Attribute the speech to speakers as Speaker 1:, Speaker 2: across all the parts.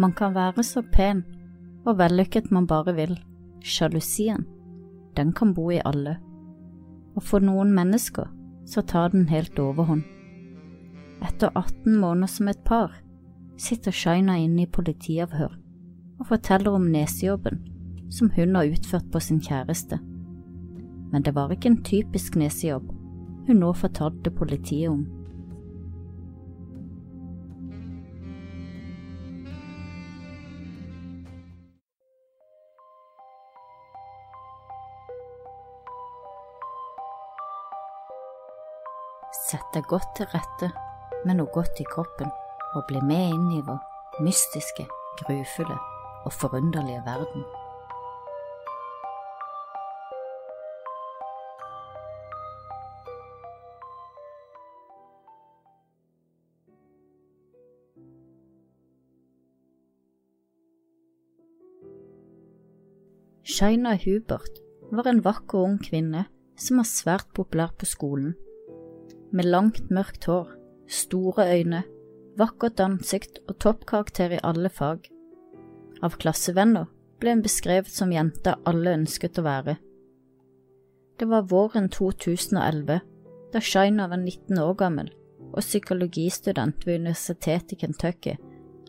Speaker 1: Man kan være så pen og vellykket man bare vil. Sjalusien, den kan bo i alle. Og for noen mennesker så tar den helt overhånd. Etter 18 måneder som et par sitter Shaina inne i politiavhør og forteller om nesejobben som hun har utført på sin kjæreste. Men det var ikke en typisk nesejobb hun nå fortalte politiet om. Sett deg godt til rette med noe godt i kroppen, og bli med inn i vår mystiske, grufulle og forunderlige verden. Shaina Hubert var en vakker ung kvinne som var svært populær på skolen. Med langt, mørkt hår, store øyne, vakkert ansikt og toppkarakter i alle fag. Av klassevenner ble hun beskrevet som jenta alle ønsket å være. Det var våren 2011, da Shaina var 19 år gammel og psykologistudent ved universitetet i Kentucky,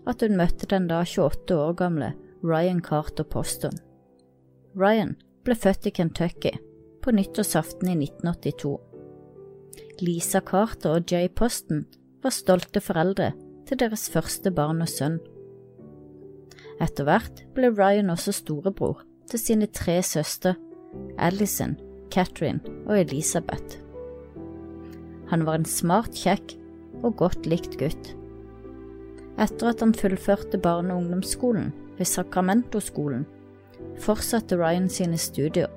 Speaker 1: at hun møtte den da 28 år gamle Ryan Carter Poston. Ryan ble født i Kentucky på nyttårsaften i 1982. Lisa Carter og Jay Poston var stolte foreldre til deres første barn og sønn. Etter hvert ble Ryan også storebror til sine tre søstre, Alison, Catherine og Elisabeth. Han var en smart, kjekk og godt likt gutt. Etter at han fullførte barne- og ungdomsskolen ved Sacramento-skolen, fortsatte Ryan sine studier.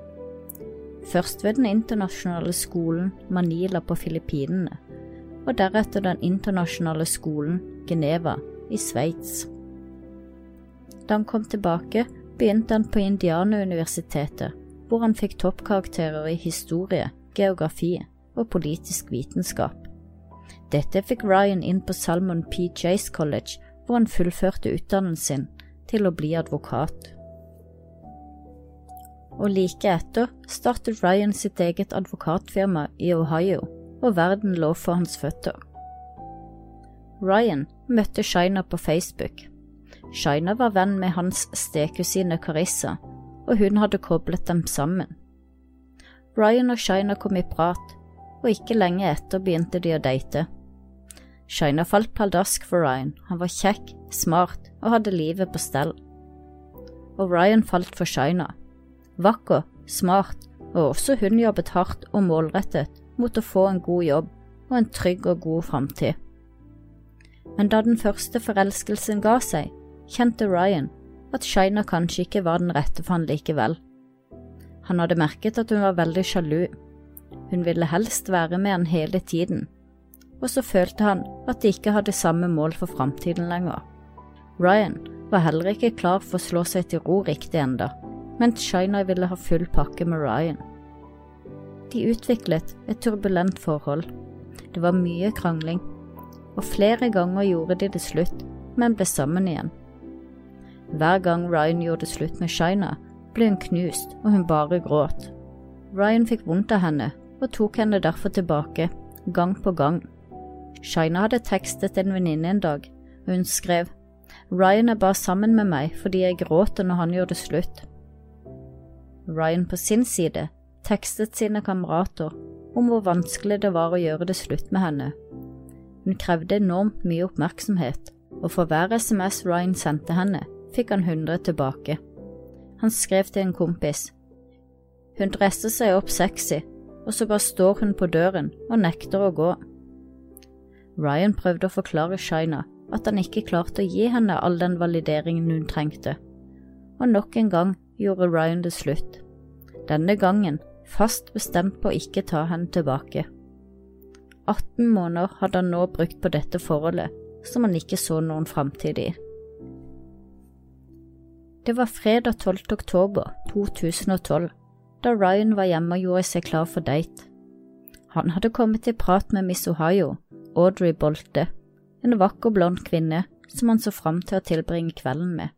Speaker 1: Først ved den internasjonale skolen Manila på Filippinene, og deretter den internasjonale skolen Geneva i Sveits. Da han kom tilbake, begynte han på Indiana-universitetet, hvor han fikk toppkarakterer i historie, geografi og politisk vitenskap. Dette fikk Ryan inn på Salmon P. Jace College, hvor han fullførte utdannelsen sin til å bli advokat og like etter startet Ryan sitt eget advokatfirma i Ohio, og verden lå for hans føtter. Ryan møtte Shina på Facebook. Shina var venn med hans stekusine Carissa, og hun hadde koblet dem sammen. Ryan og Shina kom i prat, og ikke lenge etter begynte de å date. Shina falt pladask for Ryan, han var kjekk, smart og hadde livet på stell. Og Ryan falt for Shina vakker, smart, og også hun jobbet hardt og målrettet mot å få en god jobb og en trygg og god framtid. Men da den første forelskelsen ga seg, kjente Ryan at Shina kanskje ikke var den rette for han likevel. Han hadde merket at hun var veldig sjalu. Hun ville helst være med han hele tiden, og så følte han at de ikke hadde samme mål for framtiden lenger. Ryan var heller ikke klar for å slå seg til ro riktig enda mens Shina ville ha full pakke med Ryan. De utviklet et turbulent forhold. Det var mye krangling, og flere ganger gjorde de det slutt, men ble sammen igjen. Hver gang Ryan gjorde det slutt med Shina, ble hun knust, og hun bare gråt. Ryan fikk vondt av henne og tok henne derfor tilbake, gang på gang. Shina hadde tekstet en venninne en dag, og hun skrev Ryan er bare sammen med meg fordi jeg gråter når han gjør det slutt. Ryan på sin side tekstet sine kamerater om hvor vanskelig det var å gjøre det slutt med henne. Hun krevde enormt mye oppmerksomhet, og for hver SMS Ryan sendte henne, fikk han 100 tilbake. Han skrev til en kompis. Hun dresser seg opp sexy, og så bare står hun på døren og nekter å gå. Ryan prøvde å forklare Shina at han ikke klarte å gi henne all den valideringen hun trengte, og nok en gang gjorde Ryan det slutt. Denne gangen fast bestemt på å ikke ta henne tilbake. 18 måneder hadde han nå brukt på dette forholdet, som han ikke så noen framtid i. Det var fredag 12. oktober 2012, da Ryan var hjemme og gjorde seg klar for date. Han hadde kommet i prat med Miss Ohio, Audrey Bolte, en vakker blond kvinne som han så fram til å tilbringe kvelden med.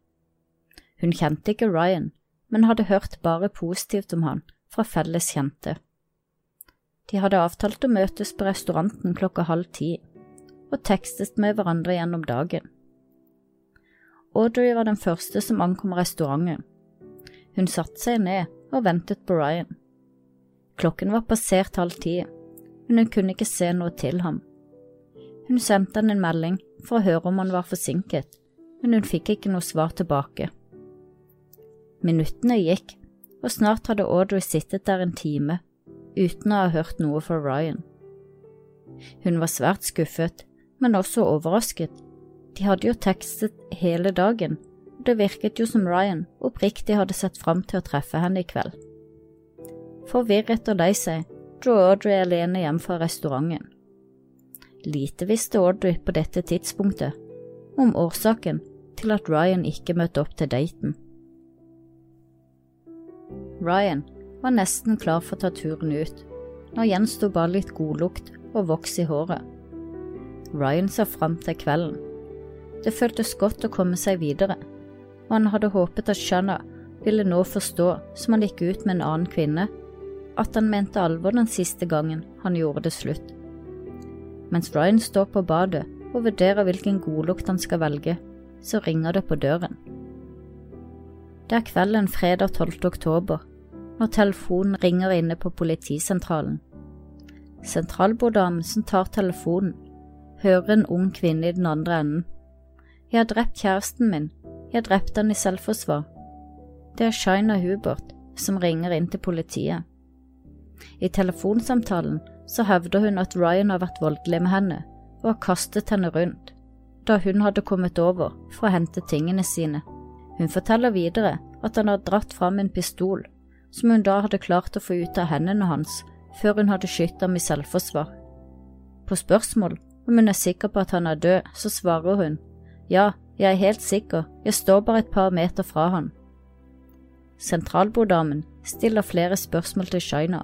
Speaker 1: Hun kjente ikke Ryan, men hadde hørt bare positivt om han fra felles kjente. De hadde avtalt å møtes på restauranten klokka halv ti, og tekstet med hverandre gjennom dagen. Audrey var den første som ankom restauranten. Hun satte seg ned og ventet på Ryan. Klokken var passert halv ti, men hun kunne ikke se noe til ham. Hun sendte han en melding for å høre om han var forsinket, men hun fikk ikke noe svar tilbake. Minuttene gikk, og snart hadde Audrey sittet der en time uten å ha hørt noe fra Ryan. Hun var svært skuffet, men også overrasket. De hadde jo tekstet hele dagen, og det virket jo som Ryan oppriktig hadde sett fram til å treffe henne i kveld. Forvirret og lei seg dro Audrey alene hjem fra restauranten. Lite visste Audrey på dette tidspunktet om årsaken til at Ryan ikke møtte opp til daten. Ryan var nesten klar for å ta turen ut. Nå gjensto bare litt godlukt og voks i håret. Ryan så fram til kvelden. Det føltes godt å komme seg videre, og han hadde håpet at Shanna ville nå forstå, som han gikk ut med en annen kvinne, at han mente alvor den siste gangen han gjorde det slutt. Mens Ryan står på badet og vurderer hvilken godlukt han skal velge, så ringer det på døren. Det er kvelden fredag 12. oktober, når telefonen ringer inne på politisentralen. Sentralborddamen som tar telefonen, hører en ung kvinne i den andre enden. Jeg har drept kjæresten min, jeg har drept han i selvforsvar. Det er Shina Hubert som ringer inn til politiet. I telefonsamtalen så hevder hun at Ryan har vært voldelig med henne og har kastet henne rundt, da hun hadde kommet over for å hente tingene sine. Hun forteller videre at han har dratt fram en pistol som hun da hadde klart å få ut av hendene hans før hun hadde skutt ham i selvforsvar. På spørsmål om hun er sikker på at han er død, så svarer hun ja, jeg er helt sikker, jeg står bare et par meter fra han. Sentralborddamen stiller flere spørsmål til Shaina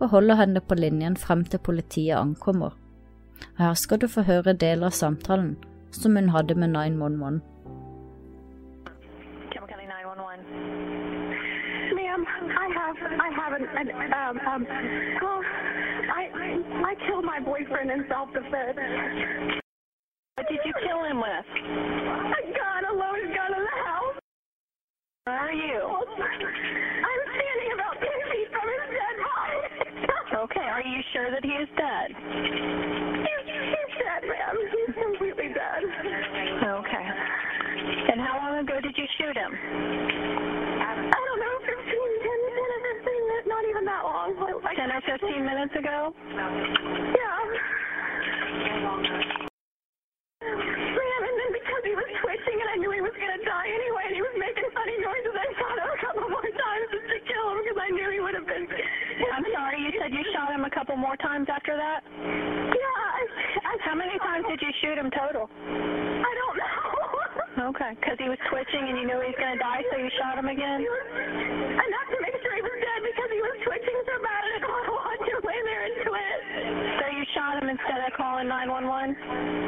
Speaker 1: og holder henne på linjen frem til politiet ankommer. Her skal du få høre deler av samtalen som hun hadde med 911.
Speaker 2: I haven't. And, um, um, well, I I killed my boyfriend in self-defense.
Speaker 3: What did you kill him with?
Speaker 2: A gun, a loaded gun in the house.
Speaker 3: Where are you?
Speaker 2: I'm standing about ten feet from his dead body.
Speaker 3: okay, are you sure that he is dead?
Speaker 2: He's, he's dead, ma'am. He's completely dead.
Speaker 3: Okay. And how long ago did you shoot him?
Speaker 2: I don't know, 15, 10, 10 or 15 minutes, not even that long. Like,
Speaker 3: 10 or 15 minutes ago?
Speaker 2: Yeah. Ma'am, and then because he was twitching and I knew he was going to die anyway and he was making funny noises, I shot him a couple more times just to kill him because I knew he would have been.
Speaker 3: I'm sorry, you said you shot him a couple more times after that?
Speaker 2: Yeah. I, I,
Speaker 3: How many times did you shoot him total?
Speaker 2: I don't know.
Speaker 3: Okay, because he was twitching and you knew he was going to die, so you shot him again? 911?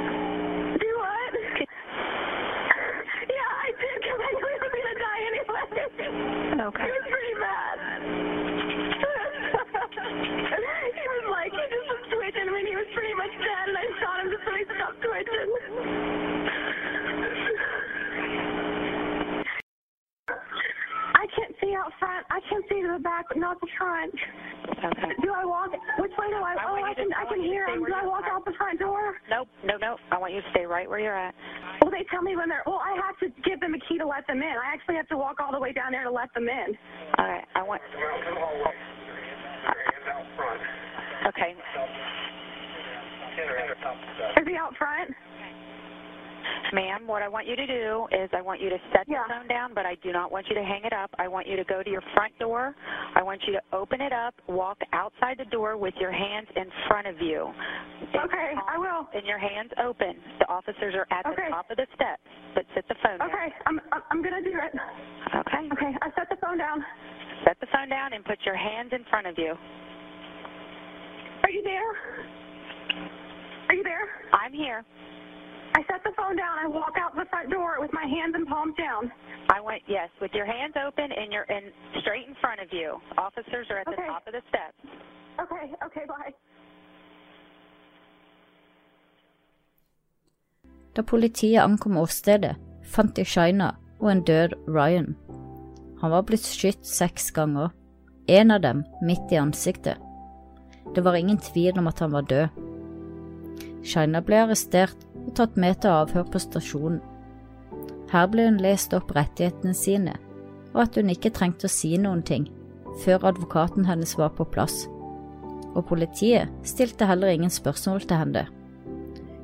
Speaker 3: Ma'am, what I want you to do is I want you to set
Speaker 2: Yeah.
Speaker 3: the phone down, but I do not want you to hang it up. I want you to go to your front door. I want you to open it up, walk outside the door with your hands in front of you.
Speaker 2: Okay, I will.
Speaker 3: And your hands open. The officers are at
Speaker 2: Okay.
Speaker 3: the top of the steps, but set the phone down.
Speaker 2: Okay, I'm. I'm- I'm gonna do it.
Speaker 3: Okay.
Speaker 2: Okay, I set the phone down.
Speaker 3: Set the phone down and put your hands in front of you.
Speaker 2: Are you there? Are you there?
Speaker 3: I'm here.
Speaker 2: Set the phone down. I walk out the front door with my hands and palms down.
Speaker 3: I went yes, with your hands open and you're in straight in front of you. Officers are at the top of the steps.
Speaker 2: Okay, okay, bye.
Speaker 1: Da politiet ankom åstedet, fant de Shina og en død Ryan. Han var blitt skutt seks ganger, en av dem midt i ansiktet. Det var ingen tvil om at han var død. Shina ble arrestert og tatt med til avhør på stasjonen. Her ble hun lest opp rettighetene sine, og at hun ikke trengte å si noen ting før advokaten hennes var på plass. Og politiet stilte heller ingen spørsmål til henne.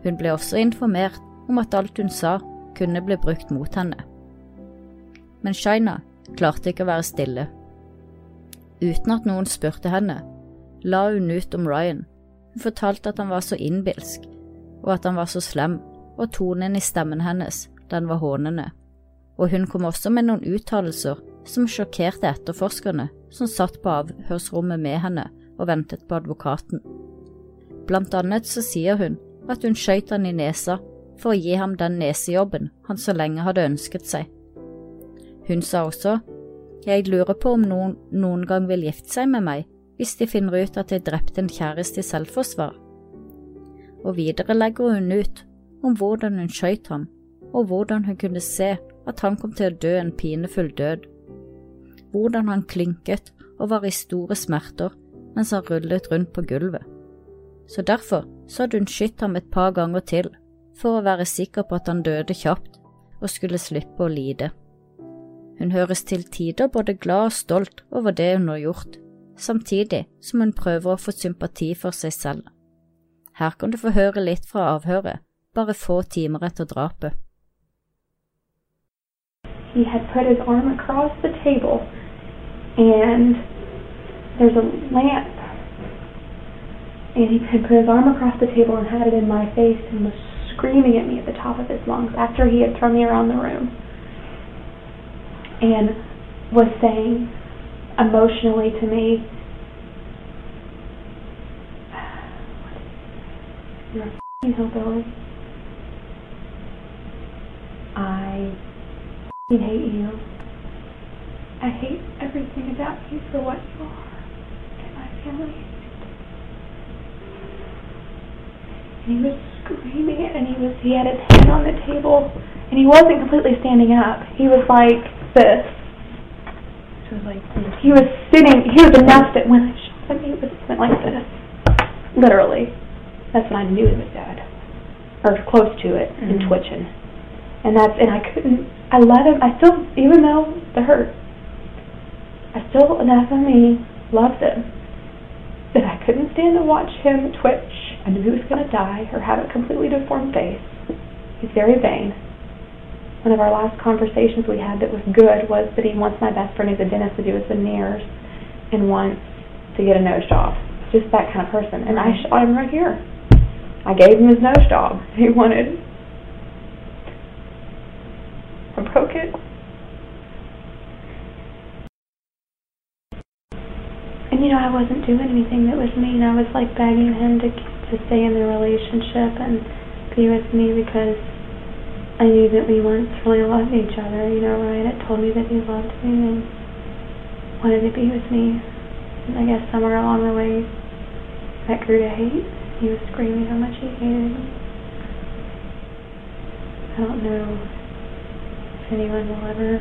Speaker 1: Hun ble også informert om at alt hun sa, kunne bli brukt mot henne. Men Shaina klarte ikke å være stille. Uten at noen spurte henne, la hun ut om Ryan. Hun fortalte at han var så innbilsk, og at han var så slem, og tonen i stemmen hennes, den var hånende. Og hun kom også med noen uttalelser som sjokkerte etterforskerne som satt på avhørsrommet med henne og ventet på advokaten. Blant annet så sier hun at hun skjøt han i nesa for å gi ham den nesejobben han så lenge hadde ønsket seg. Hun sa også, jeg lurer på om noen noen gang vil gifte seg med meg hvis de finner ut at jeg drepte en kjæreste i selvforsvar. Og videre legger hun ut om hvordan hun skjøt ham, og hvordan hun kunne se at han kom til å dø en pinefull død. Hvordan han klynket og var i store smerter mens han rullet rundt på gulvet. Så derfor så hadde hun skutt ham et par ganger til for å være sikker på at han døde kjapt og skulle slippe å lide. Hun høres til tider både glad og stolt over det hun har gjort, samtidig som hun prøver å få sympati for seg selv. Her kan du få høre litt fra avhøret, bare få timer etter drapet.
Speaker 4: he had put his arm across the table and there's a lamp. And he had put his arm across the table and had it in my face and was screaming at me at the top of his lungs after he had thrown me around the room. And was saying emotionally to me you're a f***ing hillbilly I I hate you. I hate everything about you for what you are and my family. And he was screaming and he was he had his hand on the table and he wasn't completely standing up. He was like this.
Speaker 5: Was like, this.
Speaker 4: He was sitting he was enough that when I shot him he was went like this. Literally. That's when I knew he was dead. Or close to it and
Speaker 5: Mhm.
Speaker 4: twitching. And that's and I couldn't I let him I still even though the hurt I still enough of me loved him that I couldn't stand to watch him twitch. I knew he was gonna die or have a completely deformed face. He's very vain. One of our last conversations we had that was good was that he wants my best friend who's a dentist to do his veneers and wants to get a nose job. Just that kind of person. And I shot him right here. I gave him his nose job. He wanted I broke it. And you know, I wasn't doing anything that was mean. I was like begging him to to stay in the relationship and be with me because I knew that we once really loved each other. You know, Ryan had told me that he loved me and wanted to be with me. And I guess somewhere along the way, that grew to hate. He was screaming how much he hated me. I don't know if anyone will ever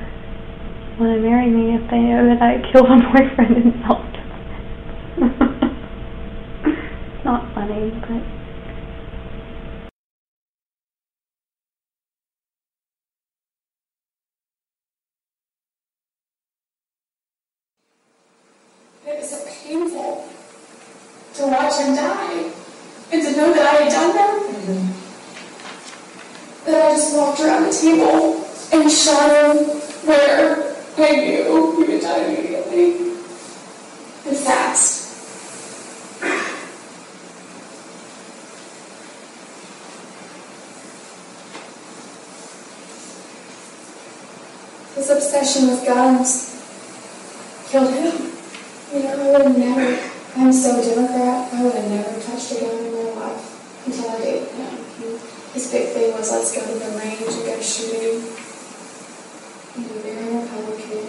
Speaker 4: want to marry me if they know that I killed a boyfriend self-defense. it's not funny, but
Speaker 6: big thing was let's go to the range and go shooting. And very Republican.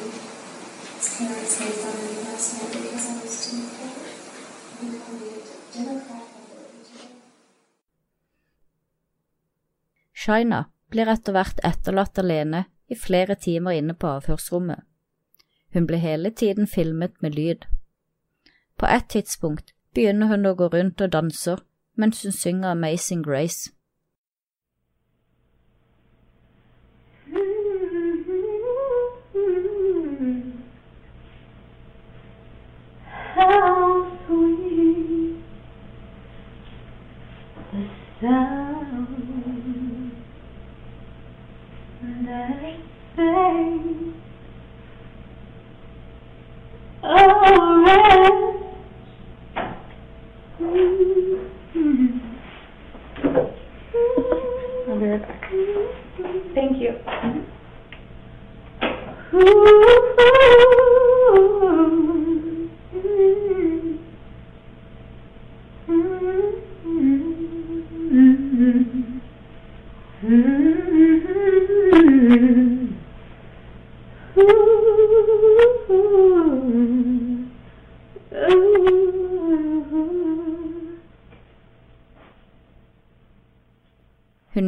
Speaker 6: His parents made fun of me last night because I was too Democrat.
Speaker 1: Shaina blir etter hvert etterlatt alene i flere timer inne på avhørsrommet. Hun blir hele tiden filmet med lyd. På et tidspunkt begynner hun å gå rundt og danser mens hun synger Amazing Grace.
Speaker 4: How sweet the sound that oh,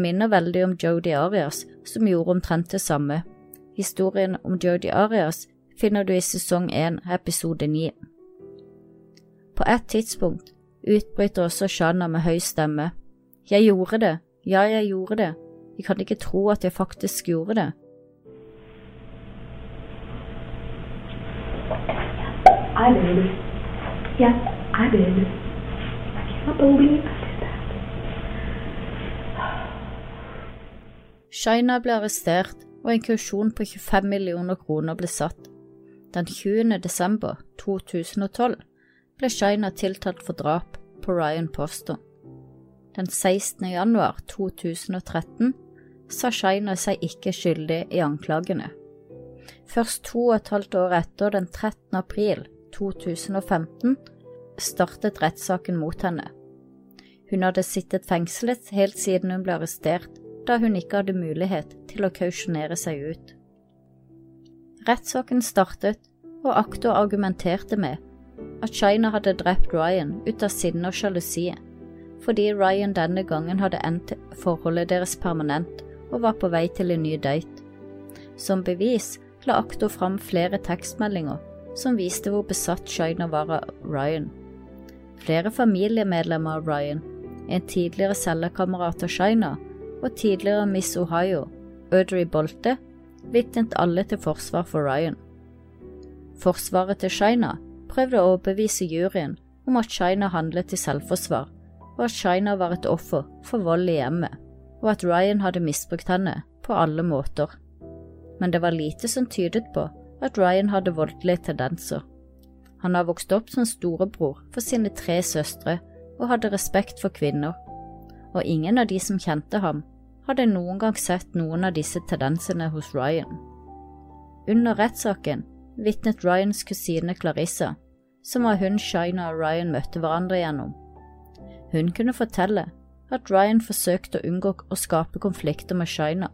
Speaker 1: minner veldig om Jodi Arias, som gjorde omtrent det samme. Historien om Jodi Arias finner du i sesong 1, episode 9. På et tidspunkt utbryter også Shanna med høy stemme. Jeg gjorde det, ja, jeg gjorde det, jeg kan ikke tro at jeg faktisk gjorde det.
Speaker 4: I did. Yes, I did. I can't believe I did that.
Speaker 1: Shaina ble arrestert, og en kausjon på 25 millioner kroner ble satt. Den 20. desember 2012 ble Shaina tiltalt for drap på Ryan Posto. Den 16. januar 2013 sa Shaina seg ikke skyldig i anklagene. Først to og et halvt år etter, den 13. april 2015, startet rettssaken mot henne. Hun hadde sittet fengslet helt siden hun ble arrestert, da hun ikke hadde mulighet til å kausjonere seg ut. Rettssaken startet, og aktor argumenterte med at Shaina hadde drept Ryan ut av sinne og sjalusi, fordi Ryan denne gangen hadde endt forholdet deres permanent og var på vei til en ny date. Som bevis la aktor fram flere tekstmeldinger som viste hvor besatt Shaina var av Ryan. Flere familiemedlemmer av Ryan, en tidligere cellekamerat av Shaina og tidligere Miss Ohio, Audrey Bolte, vitnet alle til forsvar for Ryan. Forsvaret til Shina prøvde å overbevise juryen om at Shina handlet i selvforsvar, og at Shina var et offer for vold i hjemmet, og at Ryan hadde misbrukt henne på alle måter. Men det var lite som tydet på at Ryan hadde voldelige tendenser. Han har vokst opp som storebror for sine tre søstre og hadde respekt for kvinner, og ingen av de som kjente ham, hadde noen gang sett noen av disse tendensene hos Ryan. Under rettssaken vitnet Ryans kusine Clarissa, som var hun Shina og Ryan møtte hverandre gjennom. Hun kunne fortelle at Ryan forsøkte å unngå å skape konflikter med Shina,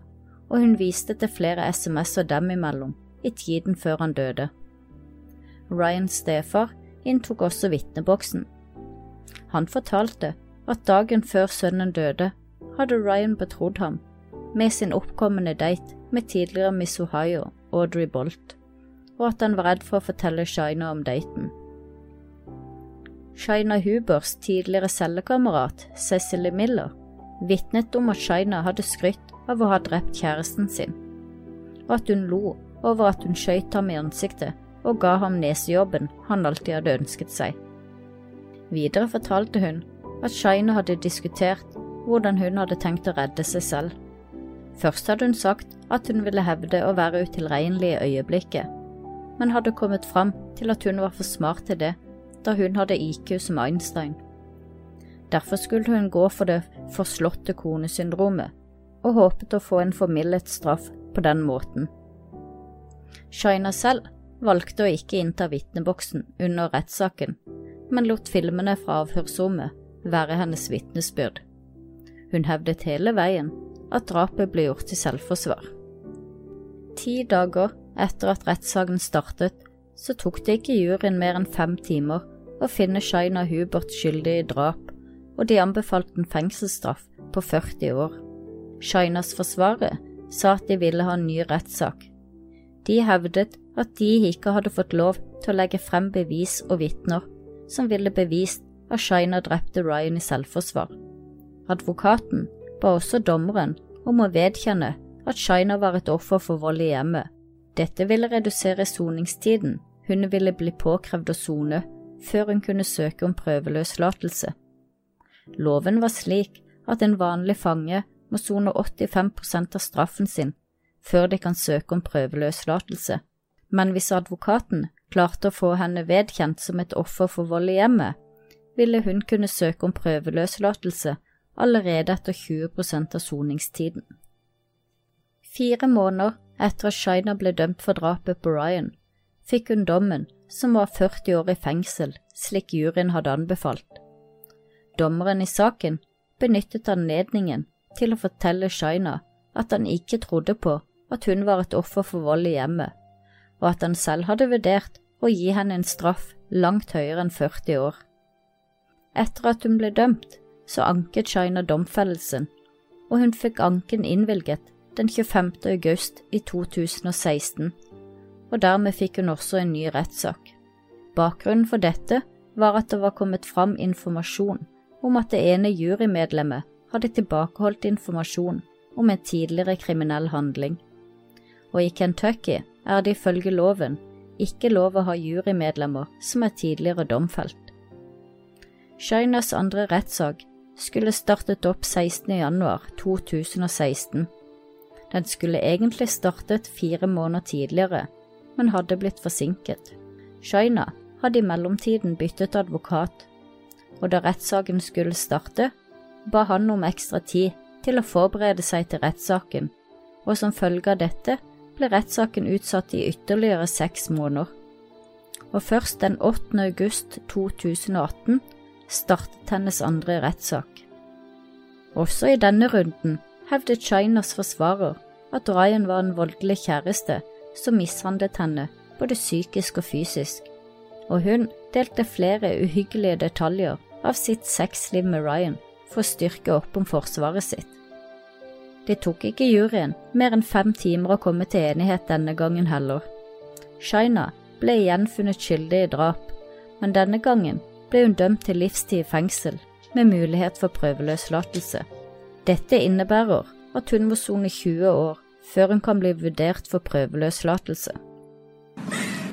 Speaker 1: og hun viste til flere SMS-er dem imellom i tiden før han døde. Ryans stefar inntok også vitneboksen. Han fortalte at dagen før sønnen døde, hadde Ryan betrodd ham med sin oppkommende date med tidligere Miss Ohio, Audrey Bolt, og at han var redd for å fortelle Shaina om daten. Shaina Hubers tidligere cellekamerat, Cecily Miller, vitnet om at Shaina hadde skrytt av å ha drept kjæresten sin, og at hun lo over at hun skjøt ham i ansiktet og ga ham nesejobben han alltid hadde ønsket seg. Videre fortalte hun at Shaina hadde diskutert hvordan hun hadde tenkt å redde seg selv. Først hadde hun sagt at hun ville hevde å være utilregnelig i øyeblikket, men hadde kommet fram til at hun var for smart til det, da hun hadde IQ som Einstein. Derfor skulle hun gå for det forslåtte konesyndromet, og håpet å få en formildet straff på den måten. Shaina selv valgte å ikke innta vitneboksen under rettssaken, men lot filmene fra avhørsrommet være hennes vitnesbyrd. Hun hevdet hele veien at drapet ble gjort til selvforsvar. Ti dager etter at rettssaken startet, så tok det ikke juryen mer enn fem timer å finne Shaina Hubert skyldig i drap, og de anbefalte en fengselsstraff på 40 år. Shainas forsvarere sa at de ville ha en ny rettssak. De hevdet at de ikke hadde fått lov til å legge frem bevis og vitner som ville bevist at Shaina drepte Ryan i selvforsvar. Advokaten ba også dommeren om å vedkjenne at Shaina var et offer for vold i hjemmet. Dette ville redusere soningstiden hun ville bli påkrevd å sone før hun kunne søke om prøveløslatelse. Loven var slik at en vanlig fange må sone 85% av straffen sin før de kan søke om prøveløslatelse, men hvis advokaten klarte å få henne vedkjent som et offer for vold i hjemmet, ville hun kunne søke om prøveløslatelse allerede etter 20% av soningstiden. Fire måneder etter at Shaina ble dømt for drapet på Ryan, fikk hun dommen som var 40 år i fengsel, slik juryen hadde anbefalt. Dommeren i saken benyttet anledningen til å fortelle Shaina at han ikke trodde på at hun var et offer for vold i hjemmet, og at han selv hadde vurdert å gi henne en straff langt høyere enn 40 år. Etter at hun ble dømt, så anket Shaina domfellelsen, og hun fikk anken innvilget den 25. august i 2016, og dermed fikk hun også en ny rettssak. Bakgrunnen for dette var at det var kommet fram informasjon om at det ene jurymedlemmet hadde tilbakeholdt informasjon om en tidligere kriminell handling. Og i Kentucky er det ifølge loven ikke lov å ha jurymedlemmer som er tidligere domfelt. Shainas andre rettssak skulle startet opp 16.1.2016. Den skulle egentlig startet fire måneder tidligere, men hadde blitt forsinket. Shaina hadde i mellomtiden byttet advokat, og da rettssaken skulle starte, ba han om ekstra tid til å forberede seg til rettssaken, og som følge av dette ble rettssaken utsatt i ytterligere seks måneder. Og først den 8. august 2018 startet hennes andre rettssak. Også i denne runden hevdet Chinas forsvarer at Ryan var en voldelig kjæreste som mishandlet henne både psykisk og fysisk, og hun delte flere uhyggelige detaljer av sitt sexliv med Ryan for å styrke opp om forsvaret sitt. Det tok ikke juryen mer enn fem timer å komme til enighet denne gangen heller. Shaina ble igjen funnet skyldig i drap, men denne gangen ble hun dømt til livstid i fengsel med mulighet for prøveløslatelse. Dette innebærer at hun må sone 20 år før hun kan bli vurdert for prøveløslatelse.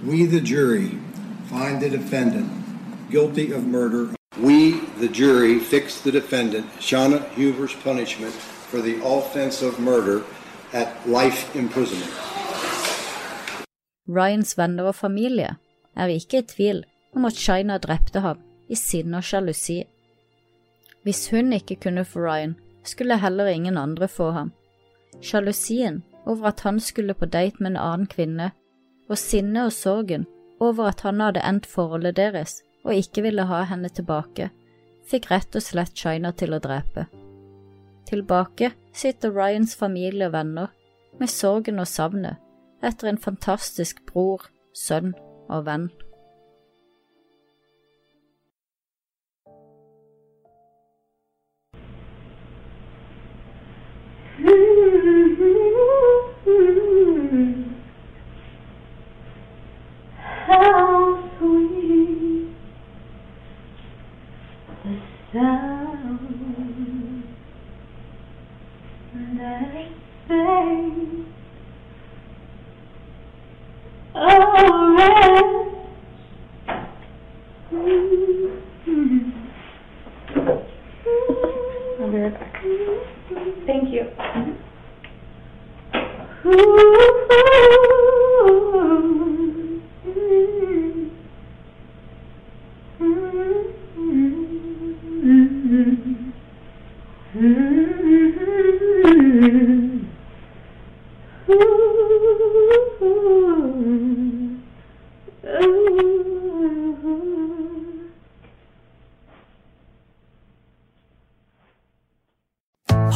Speaker 7: We, the jury, find the defendant guilty of murder. We, the jury, fix the defendant, Shauna Huber's punishment for the offense of murder at life imprisonment.
Speaker 1: Ryans venner og familie er ikke i tvil om at Shaina drepte ham i sinne og sjalusi. Hvis hun ikke kunne få Ryan, skulle heller ingen andre få ham. Sjalusien over at han skulle på date med en annen kvinne, og sinnet og sorgen over at han hadde endt forholdet deres og ikke ville ha henne tilbake, fikk rett og slett China til å drepe. Tilbake sitter Ryans familie og venner med sorgen og savnet etter en fantastisk bror, sønn og venn.
Speaker 4: I'll be right back. Thank you. Mm -hmm. Ooh, ooh, ooh.